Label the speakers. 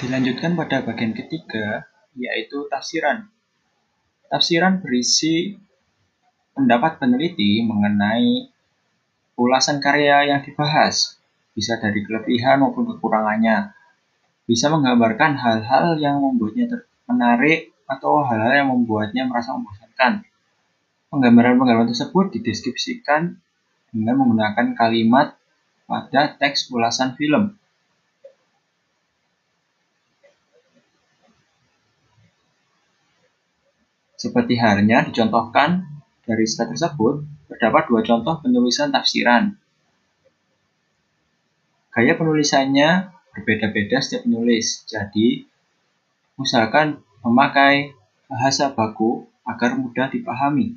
Speaker 1: Dilanjutkan pada bagian ketiga, yaitu tafsiran. Tafsiran berisi pendapat peneliti mengenai ulasan karya yang dibahas, bisa dari kelebihan maupun kekurangannya, bisa menggambarkan hal-hal yang membuatnya menarik atau hal-hal yang membuatnya merasa membosankan. Penggambaran-penggambaran tersebut dideskripsikan dengan menggunakan kalimat pada teks ulasan film. Seperti halnya dicontohkan dari slide tersebut, terdapat dua contoh penulisan tafsiran. Gaya penulisannya berbeda-beda setiap penulis, jadi usahakan memakai bahasa baku agar mudah dipahami.